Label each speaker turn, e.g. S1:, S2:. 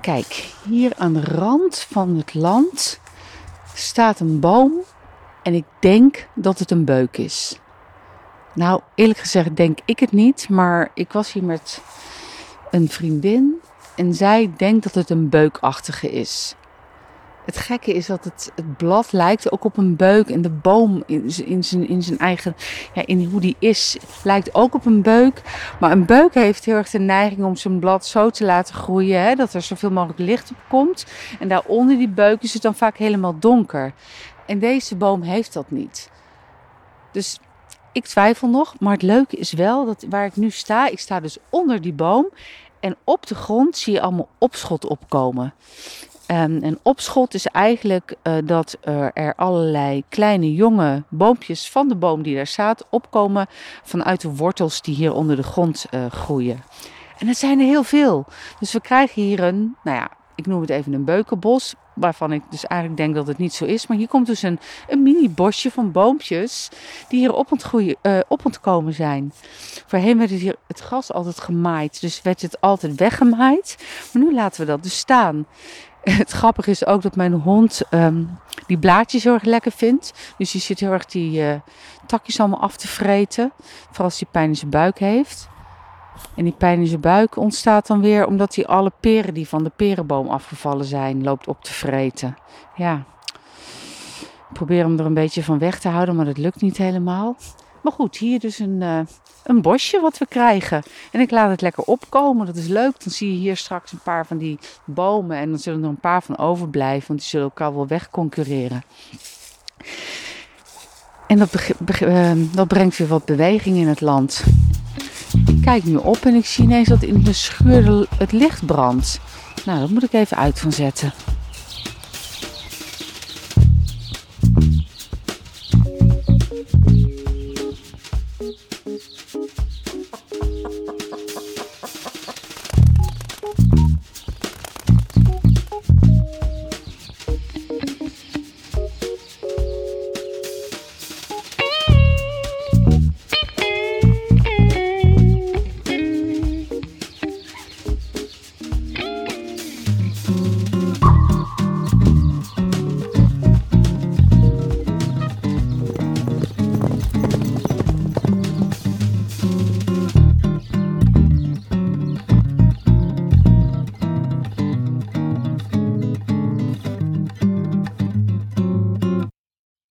S1: Kijk, hier aan de rand van het land staat een boom en ik denk dat het een beuk is. Nou, eerlijk gezegd denk ik het niet, maar ik was hier met een vriendin en zij denkt dat het een beukachtige is. Het gekke is dat het, het blad lijkt ook op een beuk en de boom in, zijn, in zijn eigen, ja, in hoe die is, lijkt ook op een beuk. Maar een beuk heeft heel erg de neiging om zijn blad zo te laten groeien hè, dat er zoveel mogelijk licht op komt. En daaronder die beuk is het dan vaak helemaal donker. En deze boom heeft dat niet. Dus ik twijfel nog, maar het leuke is wel dat waar ik nu sta, ik sta dus onder die boom en op de grond zie je allemaal opschot opkomen. Um, en opschot is eigenlijk uh, dat er allerlei kleine jonge boompjes van de boom die daar staat opkomen vanuit de wortels die hier onder de grond uh, groeien. En dat zijn er heel veel. Dus we krijgen hier een, nou ja, ik noem het even een beukenbos, waarvan ik dus eigenlijk denk dat het niet zo is. Maar hier komt dus een, een mini bosje van boompjes die hier op het, groeien, uh, op het komen zijn. Voorheen werd het hier het gras altijd gemaaid, dus werd het altijd weggemaaid. Maar nu laten we dat dus staan. Het grappige is ook dat mijn hond um, die blaadjes heel erg lekker vindt. Dus die zit heel erg die uh, takjes allemaal af te vreten. Vooral als hij pijn in zijn buik heeft. En die pijn in zijn buik ontstaat dan weer omdat hij alle peren die van de perenboom afgevallen zijn, loopt op te vreten. Ja, ik probeer hem er een beetje van weg te houden, maar dat lukt niet helemaal. Maar goed, hier dus een, uh, een bosje wat we krijgen. En ik laat het lekker opkomen, dat is leuk. Dan zie je hier straks een paar van die bomen en dan zullen er een paar van overblijven, want die zullen elkaar wel wegconcurreren. En dat, uh, dat brengt weer wat beweging in het land. Ik kijk nu op en ik zie ineens dat in de schuur het licht brandt. Nou, dat moet ik even uit van zetten.